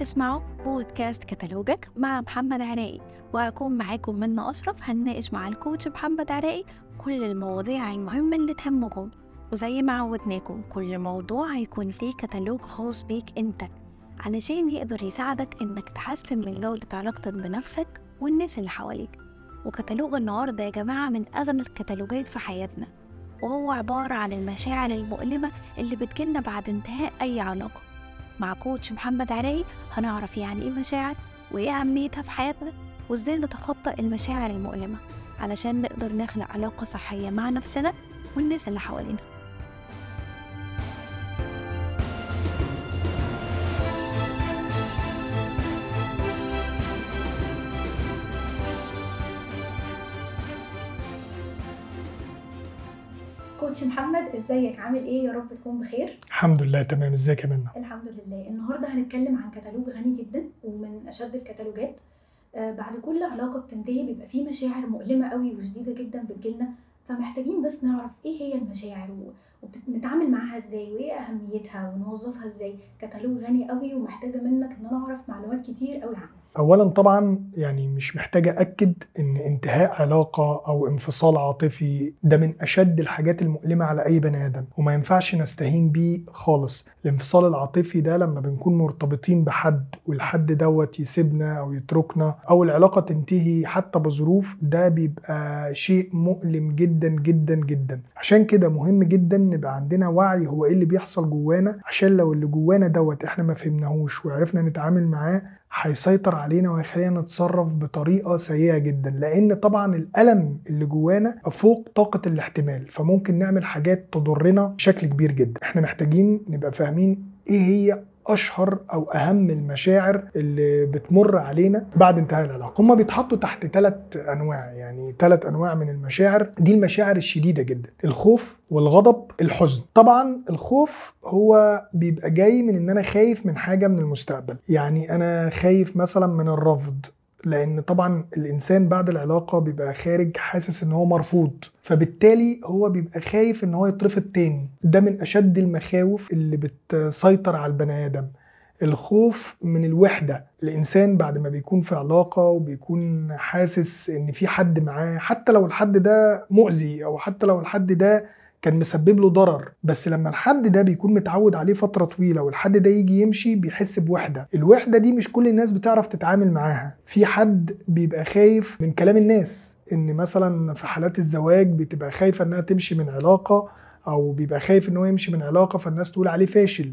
تسمعوا بودكاست كتالوجك مع محمد عراقي وهكون معاكم منى أشرف هنناقش مع الكوتش محمد عراقي كل المواضيع المهمة اللي تهمكم. وزي ما عودناكم كل موضوع هيكون ليه كتالوج خاص بيك أنت علشان يقدر يساعدك إنك تحسن من جودة علاقتك بنفسك والناس اللي حواليك. وكتالوج النهاردة يا جماعة من أغنى الكتالوجات في حياتنا وهو عبارة عن المشاعر المؤلمة اللي بتجيلنا بعد انتهاء أي علاقة. مع كوتش محمد عراقي هنعرف يعني إيه مشاعر وإيه أهميتها في حياتنا وإزاي نتخطى المشاعر المؤلمة علشان نقدر نخلق علاقة صحية مع نفسنا والناس اللي حوالينا. كوتش محمد إزيك؟ عامل إيه؟ يا رب تكون بخير. الحمد لله تمام. ازيك يا منى الحمد لله. النهارده هنتكلم عن كتالوج غني جدا ومن أشد الكتالوجات. آه بعد كل علاقة بتنتهي بيبقى فيه مشاعر مؤلمة قوي وشديدة جدا بتجيلنا. فمحتاجين بس نعرف إيه هي المشاعر وبنتعامل معاها إزاي وإيه أهميتها ونوظفها إزاي. كتالوج غني قوي ومحتاجة منك إن أنا أعرف معلومات كتير قوي عنه اولا طبعا يعني مش محتاجه اكد إن انتهاء علاقة أو انفصال عاطفي ده من أشد الحاجات المؤلمة على أي بني آدم وما ينفعش نستهين بيه خالص. الانفصال العاطفي ده لما بنكون مرتبطين بحد والحد دوت يسيبنا أو يتركنا أو العلاقة تنتهي حتى بظروف ده بيبقى شيء مؤلم جدا جدا جدا. عشان كده مهم جدا نبقى عندنا وعي هو إيه اللي بيحصل جوانا عشان لو اللي جوانا دوت إحنا ما فهمناهوش وعرفنا نتعامل معاه هيسيطر علينا وهيخلينا نتصرف بطريقة سيئة جدا لأن طبعا الألم اللي جوانا فوق طاقة الاحتمال فممكن نعمل حاجات تضرنا بشكل كبير جدا. إحنا محتاجين نبقى فاهمين إيه هي أشهر أو أهم المشاعر اللي بتمر علينا بعد انتهاء العلاقة. هما بيتحطوا تحت ثلاث أنواع يعني ثلاث أنواع من المشاعر. دي المشاعر الشديدة جدا الخوف والغضب الحزن. طبعا الخوف هو بيبقى جاي من إن أنا خايف من حاجة من المستقبل. يعني أنا خايف مثلا من الرفض لأن طبعا الإنسان بعد العلاقة بيبقى خارج حاسس إن هو مرفوض فبالتالي هو بيبقى خايف إن هو يترفض تاني. ده من أشد المخاوف اللي بتسيطر على البني آدم الخوف من الوحدة. الإنسان بعد ما بيكون في علاقة وبيكون حاسس إن في حد معاه حتى لو الحد ده مؤذي أو حتى لو الحد ده كان مسبب له ضرر بس لما الحد ده بيكون متعود عليه فترة طويلة والحد ده يجي يمشي بيحس بوحدة. الوحدة دي مش كل الناس بتعرف تتعامل معاها. في حد بيبقى خايف من كلام الناس إن مثلا في حالات الزواج بتبقى خايفة إنها تمشي من علاقة أو بيبقى خايف إن هو يمشي من علاقة فالناس تقول عليه فاشل.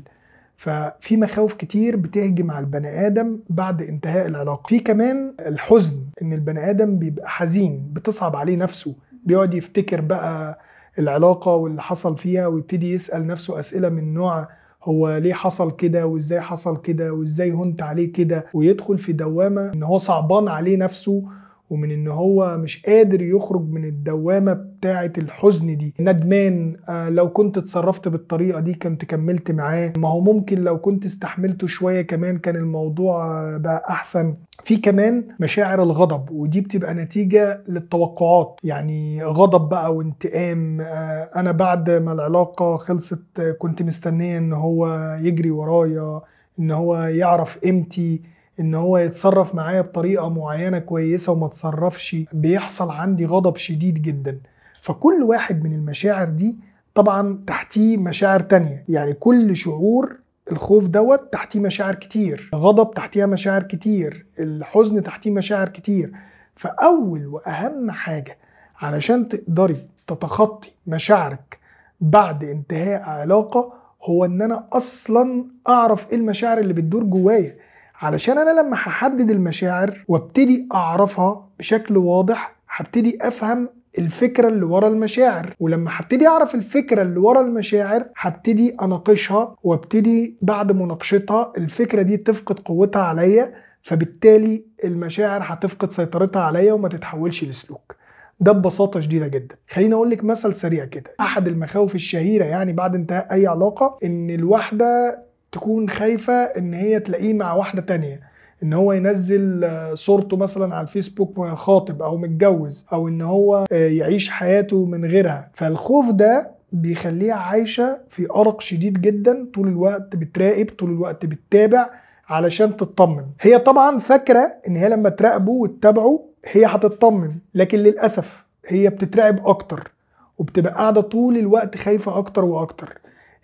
ففي مخاوف كتير بتهجم على البني آدم بعد انتهاء العلاقة. في كمان الحزن إن البني آدم بيبقى حزين بتصعب عليه نفسه بيقعد يفتكر بقى العلاقة واللي حصل فيها ويبتدي يسأل نفسه أسئلة من نوع هو ليه حصل كده وإزاي حصل كده وإزاي هنت عليه كده ويدخل في دوامة إن هو صعبان عليه نفسه ومن إن هو مش قادر يخرج من الدوامة بتاعة الحزن دي. ندمان آه لو كنت اتصرفت بالطريقة دي كنت كملت معاه. ما هو ممكن لو كنت استحملته شوية كمان كان الموضوع بقى أحسن. في كمان مشاعر الغضب ودي بتبقى نتيجة للتوقعات. يعني غضب بقى وانتقام آه أنا بعد ما العلاقة خلصت كنت مستنية إن هو يجري ورايا إن هو يعرف قيمتي. إن هو يتصرف معايا بطريقة معينة كويسة وما تصرفش بيحصل عندي غضب شديد جدا. فكل واحد من المشاعر دي طبعا تحتيه مشاعر تانية. يعني كل شعور الخوف دوت تحتيه مشاعر كتير. الغضب تحتيها مشاعر كتير. الحزن تحتيه مشاعر كتير. فأول وأهم حاجة علشان تقدري تتخطي مشاعرك بعد انتهاء علاقة هو إن أنا أصلا أعرف إيه المشاعر اللي بتدور جوايا. علشان أنا لما هحدد المشاعر وابتدي أعرفها بشكل واضح هبتدي أفهم الفكرة اللي ورا المشاعر. ولما هبتدي أعرف الفكرة اللي ورا المشاعر هبتدي أناقشها وابتدي بعد مناقشتها الفكرة دي تفقد قوتها عليا فبالتالي المشاعر هتفقد سيطرتها عليا وما تتحولش لسلوك. ده ببساطة شديدة جدا. خليني أقول لك مثل سريع كده. أحد المخاوف الشهيرة يعني بعد انتهاء أي علاقة إن الواحدة تكون خايفة إن هي تلاقيه مع واحدة تانية. إن هو ينزل صورته مثلا على الفيسبوك خاطب أو متجوز أو إن هو يعيش حياته من غيرها. فالخوف ده بيخليها عايشة في أرق شديد جدا طول الوقت بتراقب طول الوقت بتتابع علشان تطمن. هي طبعا فاكرة إن هي لما تراقبه وتتابعه هي هتطمن لكن للأسف هي بتترعب أكتر وبتبقى قاعدة طول الوقت خايفة أكتر وأكتر.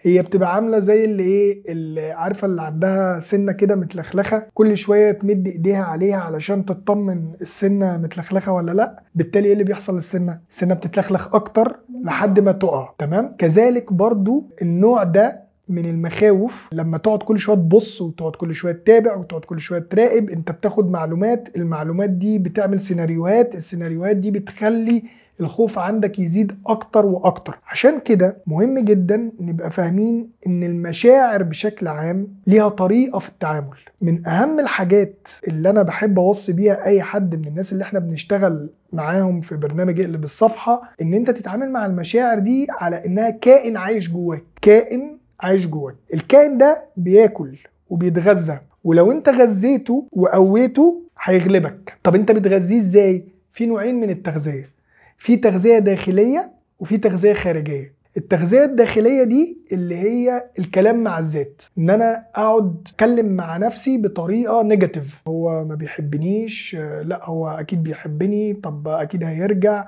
هي بتبقى عاملة زي اللي إيه اللي عارفة اللي عندها سنة كده متلخلخة كل شوية تمد إيديها عليها علشان تطمن السنة متلخلخة ولا لأ. بالتالي إيه اللي بيحصل للسنه السنة بتتلخلخ أكتر لحد ما تقع تمام؟ كذلك برضو النوع ده من المخاوف لما تقعد كل شوية تبص وتقعد كل شوية تتابع وتقعد كل شوية تراقب أنت بتاخد معلومات المعلومات دي بتعمل سيناريوهات السيناريوهات دي بتخلي الخوف عندك يزيد أكتر وأكتر. عشان كده مهم جدا نبقى فاهمين إن المشاعر بشكل عام ليها طريقة في التعامل. من أهم الحاجات اللي أنا بحب أوصي بيها أي حد من الناس اللي إحنا بنشتغل معاهم في برنامج اقلب الصفحه إن أنت تتعامل مع المشاعر دي على إنها كائن عايش جواك. كائن عايش جواك. الكائن ده بياكل وبيتغذى ولو أنت غذيته وقويته هيغلبك. طب أنت بتغذيه إزاي؟ في نوعين من التغذية. في تغذية داخلية وفي تغذية خارجية. التغذية الداخلية دي اللي هي الكلام مع الذات إن أنا أقعد أتكلم مع نفسي بطريقة نيجاتيف هو ما بيحبنيش لأ هو أكيد بيحبني طب أكيد هيرجع.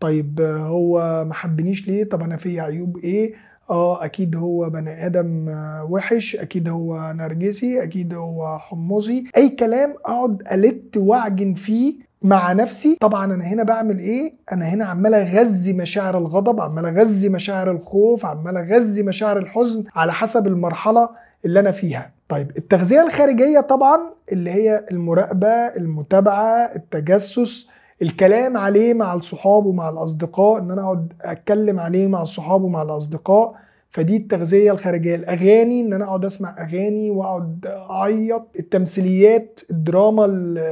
طيب هو ما حبنيش ليه؟ طب أنا في عيوب إيه؟ آه أكيد هو بني آدم وحش أكيد هو نرجسي أكيد هو حمصي أي كلام أقعد ألت وأعجن فيه مع نفسي. طبعا أنا هنا بعمل إيه؟ أنا هنا عمال أغذي مشاعر الغضب عمال أغذي مشاعر الخوف عمال أغذي مشاعر الحزن على حسب المرحلة اللي أنا فيها. طيب التغذية الخارجية طبعا اللي هي المراقبة المتابعة التجسس الكلام عليه مع الصحاب ومع الأصدقاء إن أنا أقعد أتكلم عليه مع الصحاب ومع الأصدقاء. فدي التغذية الخارجية. الأغاني إن أنا أقعد أسمع أغاني وأقعد أعيط. التمثيليات الدراما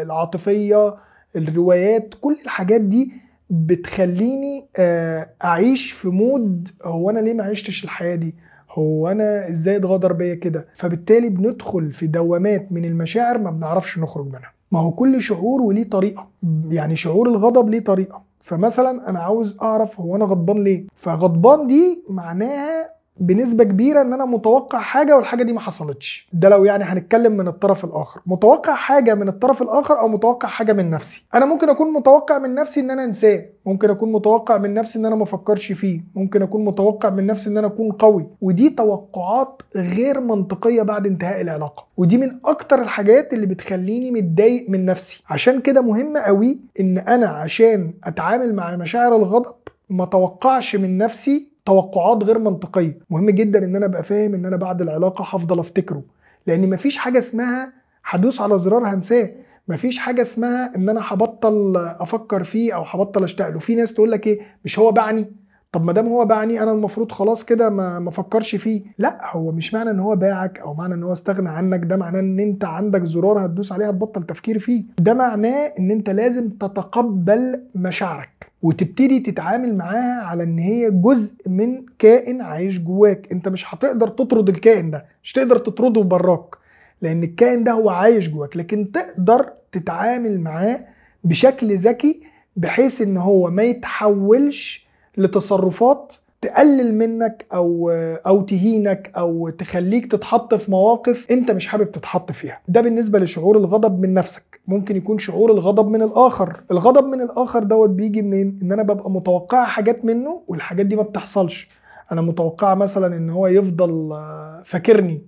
العاطفية الروايات كل الحاجات دي بتخليني أعيش في مود هو أنا ليه ما عشتش الحياة دي؟ هو أنا إزاي اتغدر بيا كده؟ فبالتالي بندخل في دوامات من المشاعر ما بنعرفش نخرج منها. ما هو كل شعور وليه طريقة. يعني شعور الغضب ليه طريقة. فمثلا أنا عاوز أعرف هو أنا غضبان ليه؟ فغضبان دي معناها بنسبة كبيرة إن أنا متوقع حاجة والحاجة دي ما حصلتش. ده لو يعني هنتكلم من الطرف الآخر. متوقع حاجة من الطرف الآخر أو متوقع حاجة من نفسي. أنا ممكن أكون متوقع من نفسي إن أنا أنساه. ممكن أكون متوقع من نفسي إن أنا ما أفكرش فيه. ممكن أكون متوقع من نفسي إن أنا أكون قوي. ودي توقعات غير منطقية بعد انتهاء العلاقة. ودي من أكتر الحاجات اللي بتخليني متضايق من نفسي. عشان كده مهم قوي إن أنا عشان أتعامل مع مشاعر الغضب ما توقعش من نفسي توقعات غير منطقية. مهم جدا إن أنا أبقى فاهم إن أنا بعد العلاقة هفضل أفتكره. لأن مفيش حاجة اسمها هدوس على زرار هنساه. مفيش حاجة اسمها إن أنا هبطل أفكر فيه أو هبطل أشتاق له. في ناس تقول لك إيه؟ مش هو باعني طب ما دام هو باعني أنا المفروض خلاص كده ما ما افكرش فيه. لا هو مش معنى إن هو باعك أو معنى إن هو استغنى عنك. ده معناه إن أنت عندك زرار هتدوس عليه هتبطل تفكير فيه. ده معناه إن أنت لازم تتقبل مشاعرك وتبتدي تتعامل معاها على إن هي جزء من كائن عايش جواك. أنت مش هتقدر تطرد الكائن ده مش تقدر تطرده براك لأن الكائن ده هو عايش جواك. لكن تقدر تتعامل معاه بشكل ذكي بحيث إن هو ما يتحولش لتصرفات تقلل منك أو أو تهينك أو تخليك تتحط في مواقف أنت مش حابب تتحط فيها. ده بالنسبة لشعور الغضب من نفسك. ممكن يكون شعور الغضب من الآخر. الغضب من الآخر دوت بيجي منين؟ إن أنا ببقى متوقعه حاجات منه والحاجات دي ما بتحصلش. أنا متوقعه مثلا إن هو يفضل فاكرني.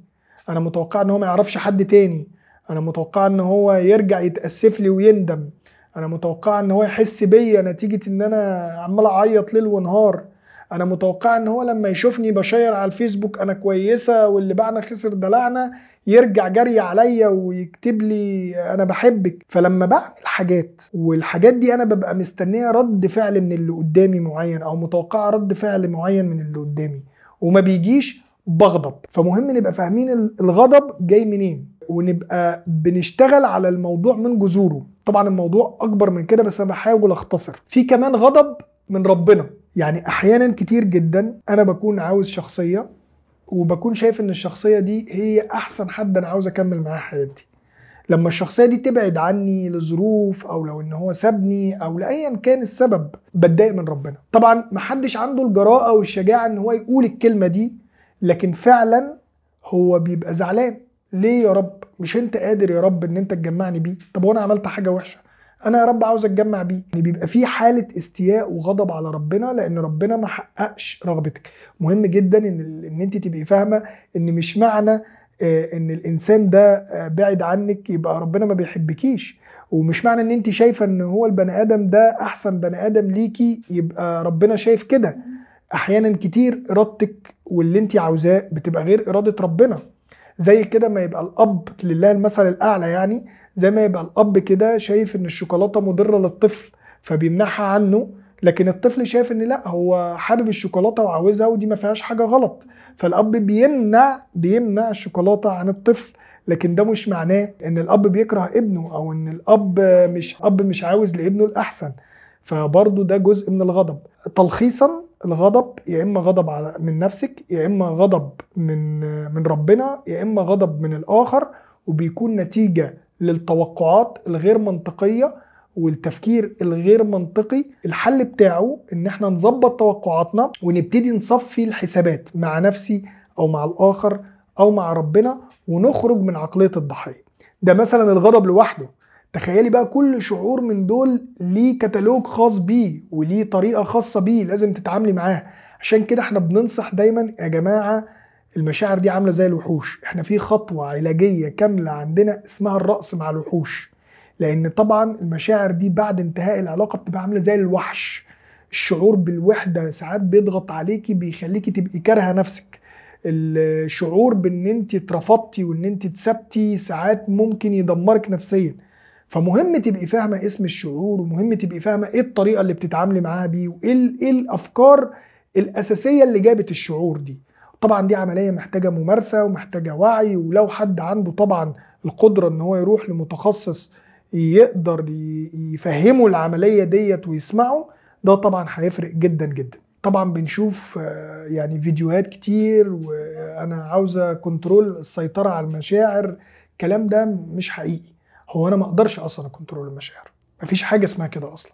أنا متوقعه إن هو ما يعرفش حد تاني. أنا متوقعه إن هو يرجع يتأسف لي ويندم. أنا متوقعه إن هو يحس بيا نتيجة إن أنا عمال أعيط ليل ونهار. أنا متوقع إن هو لما يشوفني بشير على الفيسبوك أنا كويسة واللي بعنا خسر دلعنا يرجع جري عليا ويكتب لي أنا بحبك. فلما بعمل حاجات والحاجات دي أنا ببقى مستنية رد فعل من اللي قدامي معين أو متوقعه رد فعل معين من اللي قدامي وما بيجيش بغضب. فمهم نبقى فاهمين الغضب جاي منين. ونبقى بنشتغل على الموضوع من جذوره. طبعا الموضوع أكبر من كده بس أنا بحاول أختصر. في كمان غضب من ربنا. يعني أحيانا كتير جدا أنا بكون عاوز شخصية وبكون شايف إن الشخصية دي هي أحسن حد أنا عاوز أكمل معاه حياتي. لما الشخصية دي تبعد عني لظروف أو لو إن هو سابني أو لايا كان السبب بتضايق من ربنا. طبعا محدش عنده الجراءة والشجاعة إن هو يقول الكلمة دي لكن فعلا هو بيبقى زعلان. ليه يا رب؟ مش انت قادر يا رب ان انت تجمعني بيه؟ طب وأنا عملت حاجة وحشة. أنا يا رب عاوز اتجمع بيه. يعني بيبقى في حالة استياء وغضب على ربنا لأن ربنا ما حققش رغبتك. مهم جدا ان ان انت تبقي فاهمة ان مش معنى آه، ان الانسان ده آه، بعد عنك يبقى ربنا ما بيحبكيش. ومش معنى ان انت شايفة ان هو البني آدم ده احسن بني آدم ليكي يبقى ربنا شايف كده. أحيانا كتير إرادتك واللي انت عاوزاه بتبقى غير إرادة ربنا. زي كده ما يبقى الأب لله المثل الأعلى يعني زي ما يبقى الأب كده شايف إن الشوكولاتة مضرة للطفل فبيمنعها عنه لكن الطفل شايف إن لأ هو حابب الشوكولاتة وعاوزها ودي ما فيهاش حاجة غلط. فالأب بيمنع بيمنع الشوكولاتة عن الطفل لكن ده مش معناه إن الأب بيكره ابنه أو إن الأب مش أب مش عاوز لابنه الأحسن. فبرضه ده جزء من الغضب. تلخيصا الغضب يا إما غضب على من نفسك يا إما غضب من من ربنا يا إما غضب من الآخر وبيكون نتيجة للتوقعات الغير منطقية والتفكير الغير منطقي. الحل بتاعه إن إحنا نظبط توقعاتنا ونبتدي نصفي الحسابات مع نفسي أو مع الآخر أو مع ربنا ونخرج من عقلية الضحية. ده مثلا الغضب لوحده. تخيلي بقى كل شعور من دول ليه كتالوج خاص بيه وليه طريقة خاصة بيه لازم تتعاملي معاها عشان كده إحنا بننصح دايما يا جماعة المشاعر دي عاملة زي الوحوش. إحنا في خطوة علاجية كاملة عندنا اسمها الرأس مع الوحوش. لأن طبعا المشاعر دي بعد انتهاء العلاقة بتبقى عاملة زي الوحش. الشعور بالوحدة ساعات بيضغط عليكي بيخليكي تبقي كارهة نفسك. الشعور بإن انت اترفضتي وإن انت اتسبتي ساعات ممكن يدمرك نفسيا. فمهم تبقي فاهمة اسم الشعور ومهم تبقي فاهمة إيه الطريقة اللي بتتعاملي معاها بيه وإيه إيه الأفكار الأساسية اللي جابت الشعور دي. طبعا دي عملية محتاجة ممارسة ومحتاجة وعي ولو حد عنده طبعا القدرة إن هو يروح لمتخصص يقدر يفهمه العملية ديت ويسمعه ده طبعا هيفرق جدا جدا. طبعا بنشوف آه، يعني فيديوهات كتير وأنا عاوزة control السيطرة على المشاعر الكلام ده مش حقيقي. هو أنا ما أقدرش أصلا أ control المشاعر. مفيش حاجة اسمها كده أصلا.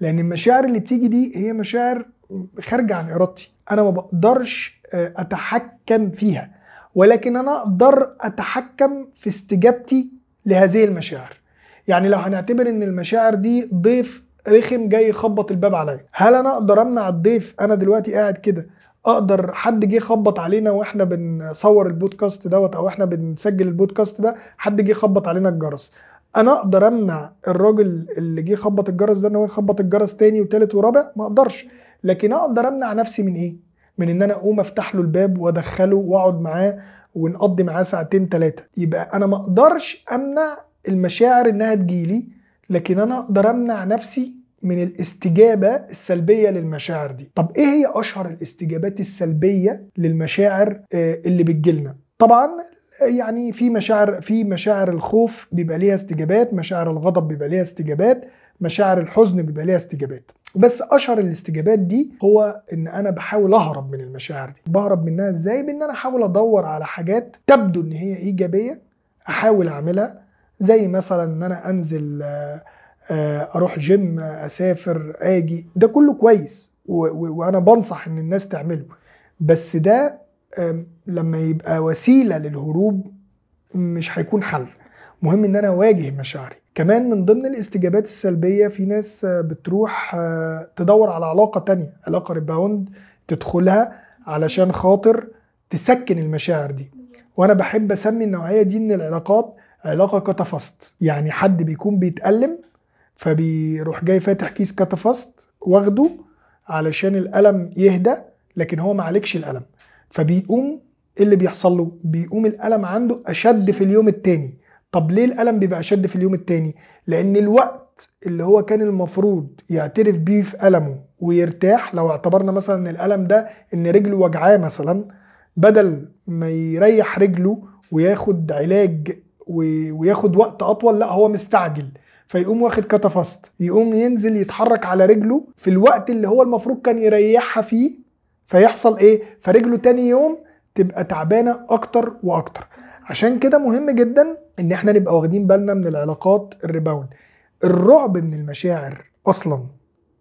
لأن المشاعر اللي بتيجي دي هي مشاعر خارجة عن إرادتي. أنا ما بقدرش آه، أتحكم فيها. ولكن أنا أقدر أتحكم في استجابتي لهذه المشاعر. يعني لو هنعتبر إن المشاعر دي ضيف رخم جاي يخبط الباب عليا. هل أنا أقدر أمنع الضيف؟ أنا دلوقتي قاعد كده. أقدر حد جه يخبط علينا وإحنا بنصور البودكاست دوت أو إحنا بنسجل البودكاست ده حد جه يخبط علينا الجرس. أنا أقدر امنع الراجل اللي جه يخبط الجرس ده ان هو يخبط الجرس تاني وتالت ورابع؟ ما أقدرش. لكن أقدر امنع نفسي من إيه؟ من ان أنا اقوم افتح له الباب وادخله واقعد معاه ونقضي معاه ساعتين ثلاثة يبقى أنا ما أقدرش امنع المشاعر انها تجيلي لكن أنا أقدر امنع نفسي من الاستجابة السلبية للمشاعر دي. طب إيه هي اشهر الاستجابات السلبية للمشاعر آه، اللي بتجيلنا؟ طبعا يعني في مشاعر في مشاعر الخوف بيبقى ليها استجابات مشاعر الغضب بيبقى ليها استجابات مشاعر الحزن بيبقى ليها استجابات. بس أشهر الاستجابات دي هو إن أنا بحاول أهرب من المشاعر دي. بهرب منها إزاي؟ بإن أنا أحاول أدور على حاجات تبدو إن هي إيجابية أحاول أعملها. زي مثلا إن أنا أنزل آه، أروح جيم أسافر آجي. ده كله كويس وأنا بنصح إن الناس تعمله. بس ده لما يبقى وسيلة للهروب مش هيكون حل. مهم إن أنا أواجه مشاعري. كمان من ضمن الاستجابات السلبية في ناس بتروح آه، تدور على علاقة تانية علاقة rebound تدخلها علشان خاطر تسكن المشاعر دي. وأنا بحب أسمي النوعية دي من العلاقات علاقة Catafast. يعني حد بيكون بيتألم فبيروح جاي فاتح كيس Catafast واخده علشان الألم يهدى لكن هو معالجش الألم. فبيقوم إيه اللي بيحصل له؟ بيقوم الألم عنده أشد في اليوم التاني. طب ليه الألم بيبقى أشد في اليوم التاني؟ لأن الوقت اللي هو كان المفروض يعترف بيه في ألمه ويرتاح لو اعتبرنا مثلا إن الألم ده إن رجله وجعاه مثلا بدل ما يريح رجله وياخد علاج وياخد وقت أطول لا هو مستعجل. فيقوم واخد Catafast يقوم ينزل يتحرك على رجله في الوقت اللي هو المفروض كان يريحها فيه فيحصل إيه؟ فرجله تاني يوم تبقى تعبانة أكتر وأكتر. عشان كده مهم جدا إن إحنا نبقى واخدين بالنا من العلاقات ال rebound. الرعب من المشاعر أصلا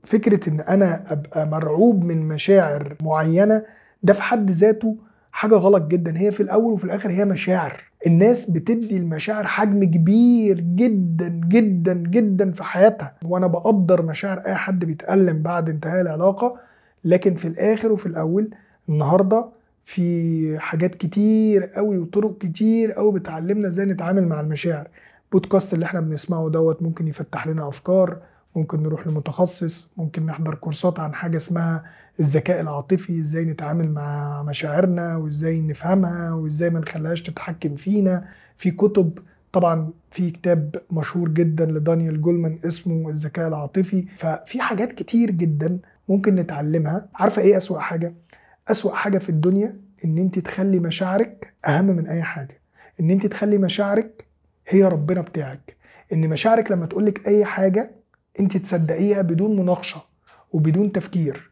فكرة إن أنا أبقى مرعوب من مشاعر معينة ده في حد ذاته حاجة غلط جدا. هي في الأول وفي الآخر هي مشاعر. الناس بتدي المشاعر حجم كبير جدا جدا جدا في حياتها. وأنا بقدر مشاعر أي حد بيتألم بعد انتهاء العلاقة لكن في الآخر وفي الأول النهارده في حاجات كتير قوي وطرق كتير قوي بتعلمنا إزاي نتعامل مع المشاعر. بودكاست اللي إحنا بنسمعه دوت ممكن يفتح لنا أفكار ممكن نروح لمتخصص ممكن نحضر كورسات عن حاجة اسمها الذكاء العاطفي إزاي نتعامل مع مشاعرنا وإزاي نفهمها وإزاي ما نخليهاش تتحكم فينا. في كتب طبعا في كتاب مشهور جدا لدانيال جولمان اسمه الذكاء العاطفي. ففي حاجات كتير جدا ممكن نتعلمها. عارفة إيه أسوأ حاجة؟ أسوأ حاجة في الدنيا إن أنت تخلي مشاعرك أهم من أي حاجة. إن أنت تخلي مشاعرك هي ربنا بتاعك. إن مشاعرك لما تقولك أي حاجة أنت تصدقيها بدون مناقشة وبدون تفكير.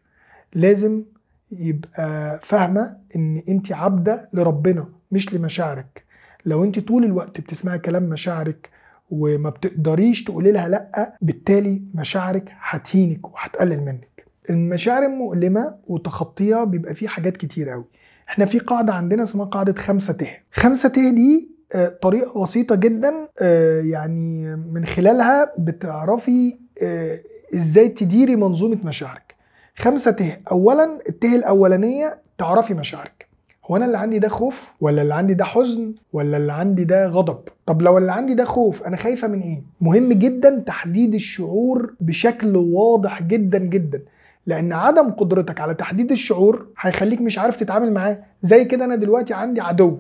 لازم يبقى فاهمة إن أنت عبده لربنا مش لمشاعرك. لو أنت طول الوقت بتسمعي كلام مشاعرك وما بتقدريش تقولي لها لأ بالتالي مشاعرك هتهينك وهتقلل منك. المشاعر المؤلمة وتخطيها بيبقى فيه حاجات كتير قوي. إحنا في قاعدة عندنا اسمها قاعدة خمسة ته خمسة ته دي آه، طريقة بسيطة جدا آه، يعني من خلالها بتعرفي آه، إزاي تديري منظومة مشاعرك. خمسة ته اولا الته الأولانية تعرفي مشاعرك. هو أنا اللي عندي ده خوف ولا اللي عندي ده حزن ولا اللي عندي ده غضب؟ طب لو اللي عندي ده خوف أنا خايفة من إيه؟ مهم جدا تحديد الشعور بشكل واضح جدا جدا. لأن عدم قدرتك على تحديد الشعور هيخليك مش عارف تتعامل معاه. زي كده أنا دلوقتي عندي عدو.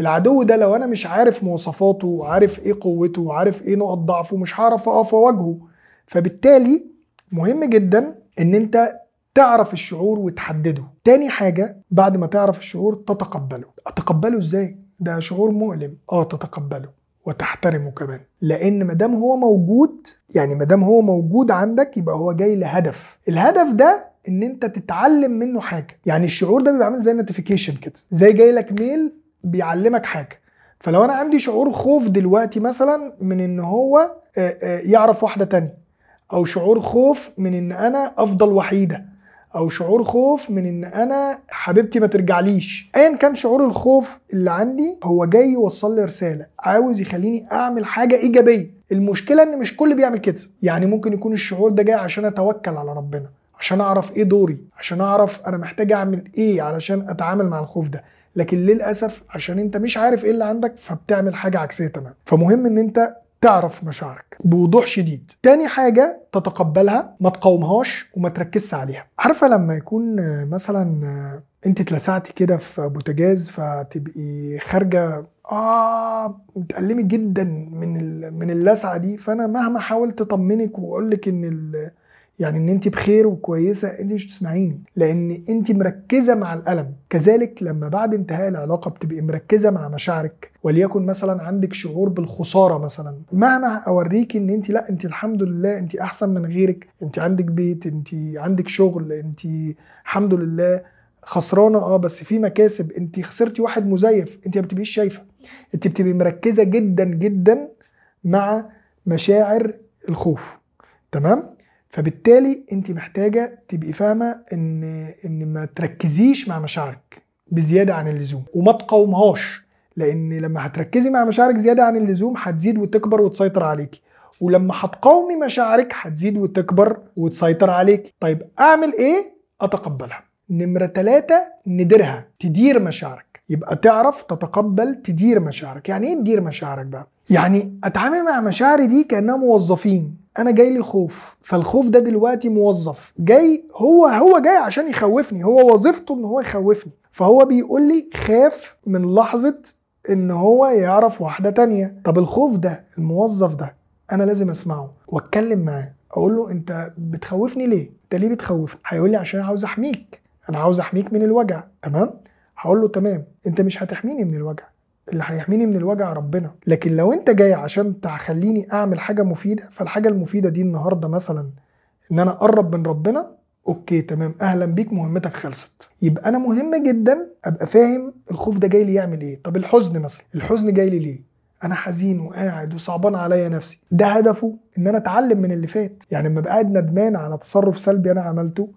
العدو ده لو أنا مش عارف مواصفاته وعارف إيه قوته وعارف إيه نقط ضعفه مش هعرف أقف اواجهه فبالتالي مهم جدا إن أنت تعرف الشعور وتحدده. تاني حاجة بعد ما تعرف الشعور تتقبله. أتقبله إزاي؟ ده شعور مؤلم. آه تتقبله. وتحترمه كمان. لأن ما دام هو موجود يعني ما دام هو موجود عندك يبقى هو جاي لهدف. الهدف ده إن أنت تتعلم منه حاجة. يعني الشعور ده بيبقى عامل زي notification كده. زي جاي لك mail بيعلمك حاجة. فلو أنا عندي شعور خوف دلوقتي مثلا من إن هو يعرف واحدة تانية. أو شعور خوف من إن أنا أفضل وحيدة. أو شعور خوف من إن أنا حبيبتي ما ترجعليش. ايا كان شعور الخوف اللي عندي هو جاي يوصل لي رسالة. عاوز يخليني أعمل حاجة إيجابية. المشكلة إن مش كل بيعمل كده. يعني ممكن يكون الشعور ده جاي عشان أتوكل على ربنا عشان أعرف إيه دوري عشان أعرف أنا محتاج أعمل إيه علشان أتعامل مع الخوف ده. لكن للأسف عشان أنت مش عارف إيه اللي عندك فبتعمل حاجة عكسية تماما. فمهم إن أنت تعرف مشاعرك. بوضوح شديد. تاني حاجة تتقبلها ما تقاومهاش وما تركزش عليها. عارفة لما يكون مثلا أنت اتلسعتي كده في بوتاجاز فتبقي خارجة آه متألمي جدا من من اللسعة دي فأنا مهما حاولت أطمنك واقول لك ان يعني إن انت بخير وكويسة انت مش تسمعيني. لأن انت مركزة مع الألم. كذلك لما بعد انتهاء العلاقة بتبقي مركزة مع مشاعرك. وليكن مثلا عندك شعور بالخسارة مثلا. مهما أوريكي إن انت لأ انت الحمد لله انت أحسن من غيرك. انت عندك بيت انت عندك شغل انت الحمد لله خسرانة. آه بس في مكاسب. انت خسرتي واحد مزيف. انت ما بتبقيش شايفة. انت بتبقي مركزة جدا جدا مع مشاعر الخوف. تمام؟ فبالتالي انت محتاجة تبقي فاهمة ان ان ما تركزيش مع مشاعرك بزيادة عن اللزوم وما تقاومهاش لأن لما هتركزي مع مشاعرك زيادة عن اللزوم هتزيد وتكبر وتسيطر عليكي ولما هتقاومي مشاعرك هتزيد وتكبر وتسيطر عليك طيب اعمل إيه؟ اتقبلها. نمرة ثلاثة نديرها تدير مشاعرك. يبقى تعرف تتقبل تدير مشاعرك. يعني إيه تدير مشاعرك بقى؟ يعني اتعامل مع مشاعري دي كأنها موظفين. أنا جاي لي خوف. فالخوف ده دلوقتي موظف. جاي هو هو جاي عشان يخوفني. هو وظيفته إن هو يخوفني. فهو بيقول لي خاف من لحظة إن هو يعرف واحدة تانية. طب الخوف ده الموظف ده أنا لازم أسمعه وأتكلم معاه. أقول له أنت بتخوفني ليه؟ أنت ليه بتخوفني هيقول لي عشان عاوز أحميك. أنا عاوز أحميك من الوجع. تمام؟ هقول له تمام. أنت مش هتحميني من الوجع. اللي هيحميني من الوجع ربنا. لكن لو انت جاي عشان تخليني اعمل حاجة مفيدة فالحاجة المفيدة دي النهارده مثلا إن أنا أقرب من ربنا أوكي تمام. أهلا بيك مهمتك خلصت. يبقى أنا مهم جدا أبقى فاهم الخوف ده جاي لي يعمل إيه. طب الحزن مثلا. الحزن جاي لي ليه؟ أنا حزين وقاعد وصعبان عليا نفسي. ده هدفه إن أنا أتعلم من اللي فات. يعني لما أبقى قاعد ندمان على تصرف سلبي أنا عملته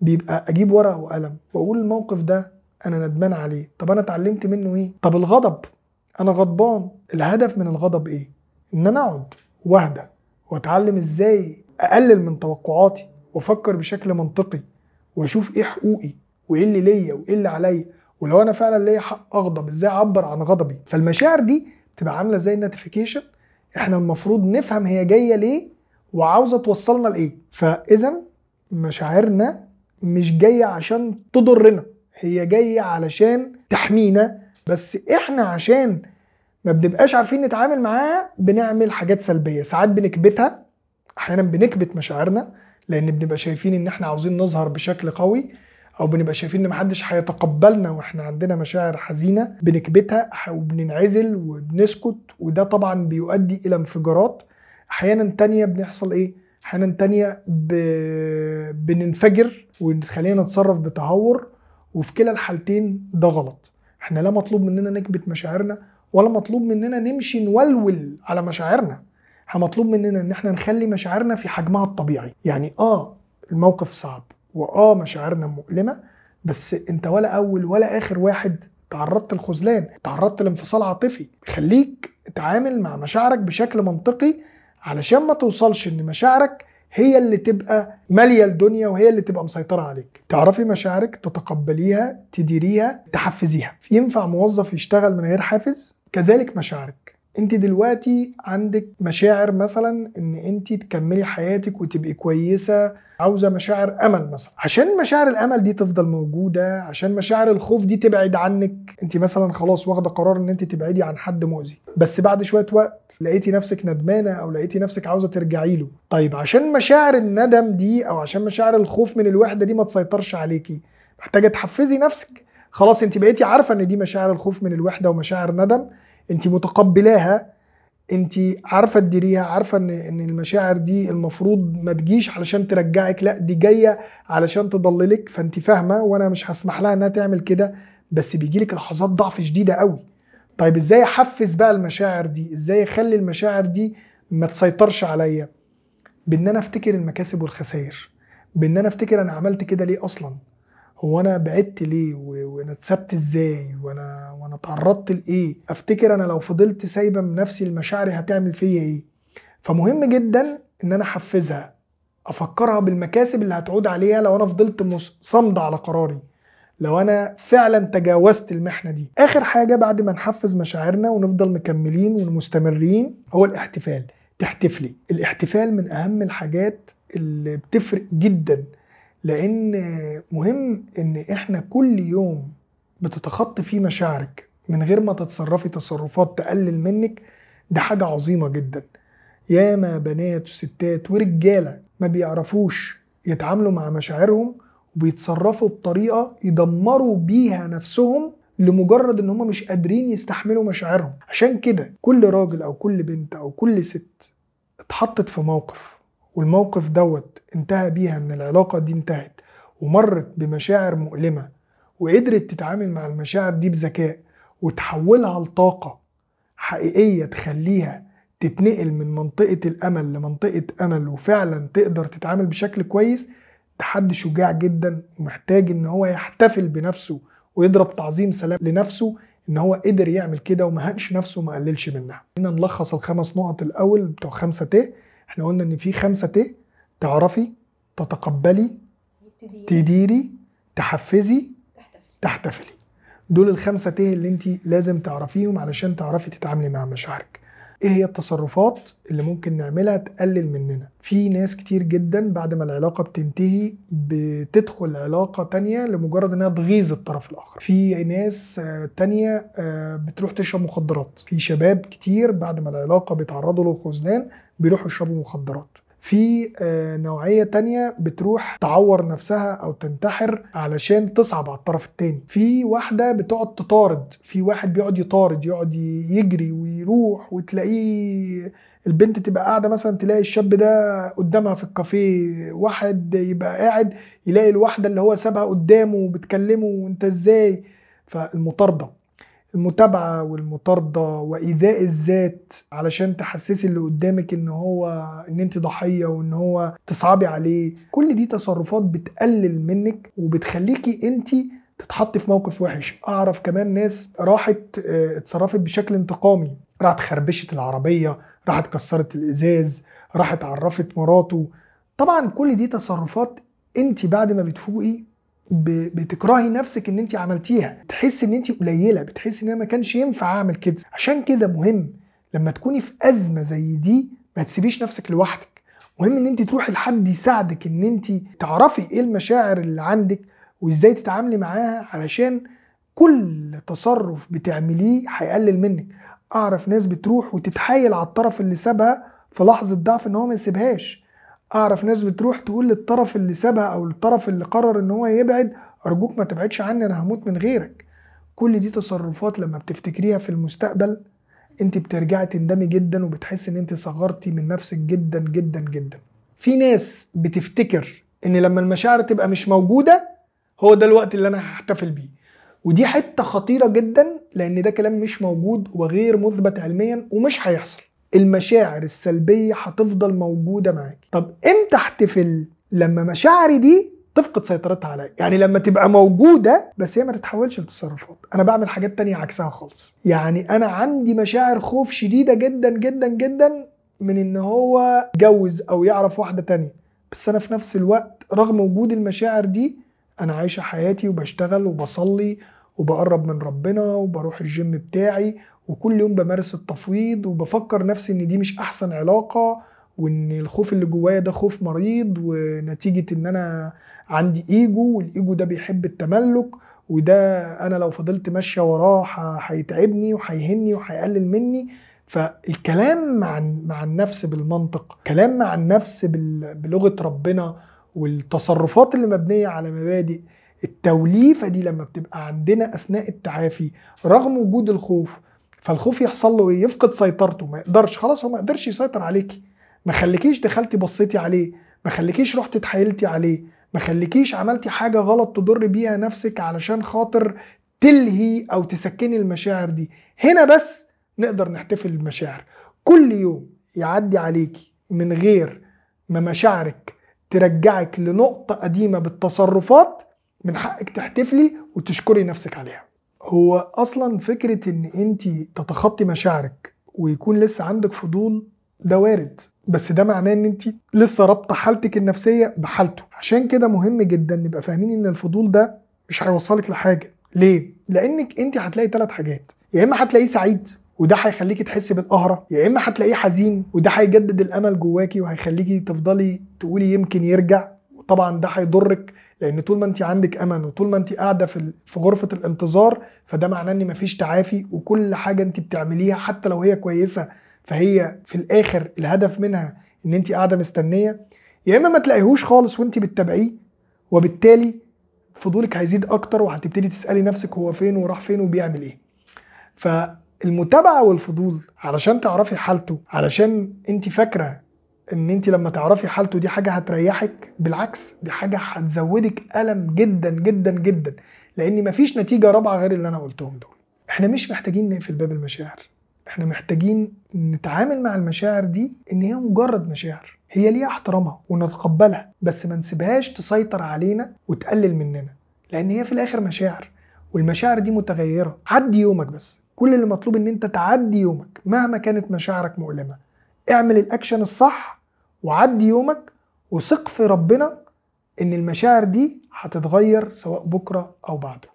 بيبقى أجيب ورقة وقلم وأقول الموقف ده أنا ندمان عليه. طب أنا اتعلمت منه إيه؟ طب الغضب. أنا غضبان. الهدف من الغضب إيه؟ إن أنا أقعد واهدى وأتعلم إزاي أقلل من توقعاتي وأفكر بشكل منطقي وأشوف إيه حقوقي وإيه اللي ليا وإيه اللي عليا. ولو أنا فعلا ليا حق أغضب إزاي أعبر عن غضبي؟ فالمشاعر دي بتبقى عاملة زي النوتيفيكيشن إحنا المفروض نفهم هي جاية ليه وعاوزة توصلنا لإيه. فاذا مشاعرنا مش جاية عشان تضرنا. هي جاية علشان تحمينا بس إحنا عشان ما بنبقاش عارفين نتعامل معاها بنعمل حاجات سلبية. ساعات بنكبتها أحيانا بنكبت مشاعرنا لأن بنبقى شايفين إن إحنا عاوزين نظهر بشكل قوي أو بنبقى شايفين إن محدش هيتقبلنا وإحنا عندنا مشاعر حزينة. بنكبتها وبننعزل وبنسكت وده طبعا بيؤدي إلى انفجارات. أحيانا تانية بنحصل إيه؟ أحيانا تانية ب... بننفجر وتخلينا نتصرف بتهور. وفي كلا الحالتين ده غلط. إحنا لا مطلوب مننا نكبت مشاعرنا ولا مطلوب مننا نمشي نولول على مشاعرنا. إحنا مطلوب مننا إن إحنا نخلي مشاعرنا في حجمها الطبيعي. يعني آه الموقف صعب وآه مشاعرنا مؤلمة بس أنت ولا أول ولا آخر واحد تعرضت للخذلان تعرضت لانفصال عاطفي. خليك اتعامل مع مشاعرك بشكل منطقي علشان ما توصلش إن مشاعرك هي اللي تبقى مالية الدنيا وهي اللي تبقى مسيطرة عليك. تعرفي مشاعرك تتقبليها تديريها تحفزيها. ينفع موظف يشتغل من غير حافز؟ كذلك مشاعرك. انت دلوقتي عندك مشاعر مثلا إن انت تكملي حياتك وتبقي كويسة عاوزة مشاعر أمل مثلا. عشان مشاعر الأمل دي تفضل موجودة عشان مشاعر الخوف دي تبعد عنك انت مثلا خلاص واخدة قرار إن انت تبعدي عن حد مؤذي. بس بعد شوية وقت لقيتي نفسك ندمانة أو لقيتي نفسك عاوزة ترجعي له. طيب عشان مشاعر الندم دي أو عشان مشاعر الخوف من الوحدة دي ما تسيطرش عليكي محتاجة تحفزي نفسك. خلاص انت بقيتي عارفة إن دي مشاعر الخوف من الوحدة ومشاعر ندم. انت متقبلاها انت عارفة تديريها عارفة ان ان المشاعر دي المفروض ما تجيش علشان ترجعك لا دي جاية علشان تضللك فانت فاهمة وأنا مش هسمح لها انها تعمل كده بس بيجيلك لحظات ضعف شديدة قوي. طيب إزاي احفز بقى المشاعر دي؟ إزاي اخلي المشاعر دي ما تسيطرش عليا؟ بان أنا افتكر المكاسب والخسائر بان أنا افتكر أنا عملت كده ليه أصلا؟ هو أنا بعدت ليه؟ وأنا اتسبت إزاي؟ وأنا وأنا اتعرضت لإيه؟ أفتكر أنا لو فضلت سايبة من نفسي المشاعر هتعمل فيا إيه؟ فمهم جدا إن أنا أحفزها أفكرها بالمكاسب اللي هتعود عليها لو أنا فضلت صامدة على قراري لو أنا فعلا تجاوزت المحنة دي. آخر حاجة بعد ما نحفز مشاعرنا ونفضل مكملين ومستمرين هو الاحتفال. تحتفلي. الاحتفال من أهم الحاجات اللي بتفرق جدا لأن مهم ان إحنا كل يوم بتتخطي فيه مشاعرك من غير ما تتصرفي تصرفات تقلل منك ده حاجة عظيمة جدا. ياما بنات وستات ورجالة ما بيعرفوش يتعاملوا مع مشاعرهم وبيتصرفوا بطريقة يدمروا بيها نفسهم لمجرد إن هم مش قادرين يستحملوا مشاعرهم. عشان كده كل راجل أو كل بنت أو كل ست اتحطت في موقف والموقف دوت انتهى بيها إن العلاقة دي انتهت ومرت بمشاعر مؤلمة وقدرت تتعامل مع المشاعر دي بذكاء وتحولها لطاقة حقيقية تخليها تتنقل من منطقة الأمل لمنطقة أمل وفعلا تقدر تتعامل بشكل كويس ده حد شجاع جدا ومحتاج إن هو يحتفل بنفسه ويضرب تعظيم سلام لنفسه إن هو قدر يعمل كده وما هنش نفسه وما قللش منها. هنا نلخص الخمس نقط الأول بتوع خمسة ت إحنا قلنا إن في خمسة ت تعرفي تتقبلي تديري تحفزي تحتفلي. دول الخمسة ت اللي انت لازم تعرفيهم علشان تعرفي تتعاملي مع مشاعرك. إيه هي التصرفات اللي ممكن نعملها تقلل مننا؟ في ناس كتير جدا بعد ما العلاقة بتنتهي بتدخل علاقة تانية لمجرد إنها تغيظ الطرف الآخر. في ناس تانية بتروح تشرب مخدرات. في شباب كتير بعد ما العلاقة بيتعرضوا للخذلان بيروحوا يشربوا مخدرات. في نوعية تانية بتروح تعور نفسها أو تنتحر علشان تصعب على الطرف التاني. في واحدة بتقعد تطارد في واحد بيقعد يطارد يقعد يجري ويروح وتلاقيه البنت تبقى قاعدة مثلا تلاقي الشاب ده قدامها في الكافيه واحد يبقى قاعد يلاقي الواحدة اللي هو سابها قدامه وبتكلمه وأنت إزاي؟ فالمطاردة. المتابعة والمطاردة وإيذاء الذات علشان تحسسي اللي قدامك إن هو إن أنت ضحية وإن هو تصعبي عليه. كل دي تصرفات بتقلل منك وبتخليكي أنت تتحط في موقف وحش. أعرف كمان ناس راحت آه، اتصرفت بشكل انتقامي. راحت خربشت العربية راحت كسرت الإزاز راحت عرفت مراته. طبعا كل دي تصرفات أنت بعد ما بتفوقي بتكرهي نفسك ان انت عملتيها. تحسي ان انت قليلة بتحسي ان أنا ما كانش ينفع اعمل كده. عشان كده مهم لما تكوني في أزمة زي دي ما تسيبيش نفسك لوحدك. مهم ان انت تروحي لحد يساعدك ان انت تعرفي إيه المشاعر اللي عندك وازاي تتعاملي معاها علشان كل تصرف بتعمليه هيقلل منك. أعرف ناس بتروح وتتحايل على الطرف اللي سابها في لحظة ضعف إن هو ما يسيبهاش. أعرف ناس بتروح تقول للطرف اللي سابها أو الطرف اللي قرر إن هو يبعد أرجوك ما تبعدش عني أنا هموت من غيرك. كل دي تصرفات لما بتفتكريها في المستقبل أنت بترجعي تندمي جدا وبتحسي إن أنت صغرتي من نفسك جدا جدا جدا. في ناس بتفتكر إن لما المشاعر تبقى مش موجودة هو ده الوقت اللي أنا هحتفل بيه. ودي حتة خطيرة جدا لأن ده كلام مش موجود وغير مثبت علميا ومش هيحصل. المشاعر السلبية هتفضل موجودة معاك. طب إمتى احتفل لما مشاعري دي تفقد سيطرتها عليا. يعني لما تبقى موجودة بس هي ما تتحولش لتصرفات. أنا بعمل حاجات تانية عكسها خالص. يعني أنا عندي مشاعر خوف شديدة جدا جدا جدا من إن هو يتجوز أو يعرف واحدة تانية. بس أنا في نفس الوقت رغم وجود المشاعر دي أنا عايشة حياتي وبشتغل وبصلي وبقرب من ربنا وبروح الجيم بتاعي وكل يوم بمارس التفويض وبفكر نفسي إن دي مش أحسن علاقة وإن الخوف اللي جوايا ده خوف مريض ونتيجة إن أنا عندي إيجو والإيجو ده بيحب التملك وده أنا لو فضلت ماشية وراه هيتعبني وهيهني وهيقلل مني. فالكلام مع مع النفس بالمنطق كلام مع النفس بلغة ربنا والتصرفات اللي مبنية على مبادئ التوليفة دي لما بتبقى عندنا أثناء التعافي رغم وجود الخوف فالخوف يحصل له إيه؟ يفقد سيطرته. ما يقدرش. خلاص هو ما يقدرش يسيطر عليكي. ما خليكيش دخلتي بصيتي عليه. ما خليكيش رحتي اتحايلتي عليه. ما خليكيش عملتي حاجة غلط تضر بيها نفسك علشان خاطر تلهي أو تسكني المشاعر دي. هنا بس نقدر نحتفل بالمشاعر. كل يوم يعدي عليكي من غير ما مشاعرك ترجعك لنقطة قديمة بالتصرفات من حقك تحتفلي وتشكري نفسك عليها. هو أصلا فكرة إن أنت تتخطي مشاعرك ويكون لسه عندك فضول ده وارد بس ده معناه إن انت لسه رابطة حالتك النفسية بحالته. عشان كده مهم جدا نبقى فاهمين إن الفضول ده مش هيوصلك لحاجة. ليه؟ لأنك انت هتلاقي ثلاث حاجات. يا إما هتلاقيه سعيد وده هيخليكي تحسي بالقهرة يا إما هتلاقيه حزين وده هيجدد الأمل جواكي وهيخليكي تفضلي تقولي يمكن يرجع وطبعا ده هيضرك. لأن طول ما انت عندك امل وطول ما انت قاعدة في في غرفه الانتظار فده معناه ان مفيش تعافي وكل حاجة انت بتعمليها حتى لو هي كويسه فهي في الآخر الهدف منها ان انت قاعدة مستنيه. يا اما ما تلاقيهوش خالص وانت بتتابعيه وبالتالي فضولك هيزيد أكتر وهتبتدي تسالي نفسك هو فين وراح فين وبيعمل إيه. فالمتابعه والفضول علشان تعرفي حالته علشان انت فاكره إن انت لما تعرفي حالته دي حاجة هتريحك بالعكس دي حاجة هتزودك ألم جدا جدا جدا لأن مفيش نتيجة رابعة غير اللي أنا قلتهم دول. إحنا مش محتاجين نقفل باب المشاعر. إحنا محتاجين نتعامل مع المشاعر دي إن هي مجرد مشاعر. هي ليها احترامها ونتقبلها بس ما نسيبهاش تسيطر علينا وتقلل مننا لأن هي في الآخر مشاعر والمشاعر دي متغيرة. عدي يومك بس. كل اللي مطلوب إن أنت تعدي يومك مهما كانت مشاعرك مؤلمة. اعمل الاكشن الصح وعدي يومك وثق في ربنا ان المشاعر دي هتتغير سواء بكرة أو بعده.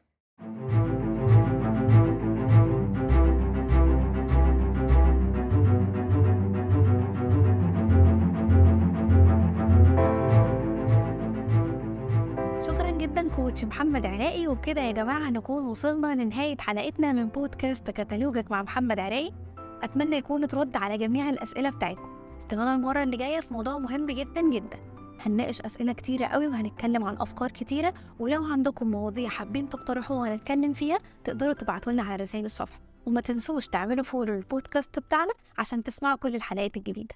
شكرا جدا كوتش محمد عراقي وبكده يا جماعة نكون وصلنا لنهاية حلقتنا من بودكاست كتالوجك مع محمد عراقي. أتمنى يكون ترد على جميع الأسئلة بتاعتكم. استنونا المرة اللي جاية في موضوع مهم جدا جدا. هنناقش أسئلة كتيرة قوي وهنتكلم عن أفكار كتيرة ولو عندكم مواضيع حابين تقترحوها ونتكلم فيها تقدروا تبعتوا لنا على رسائل الصفحة. وما تنسوش تعملوا فولو للبودكاست بتاعنا عشان تسمعوا كل الحلقات الجديدة.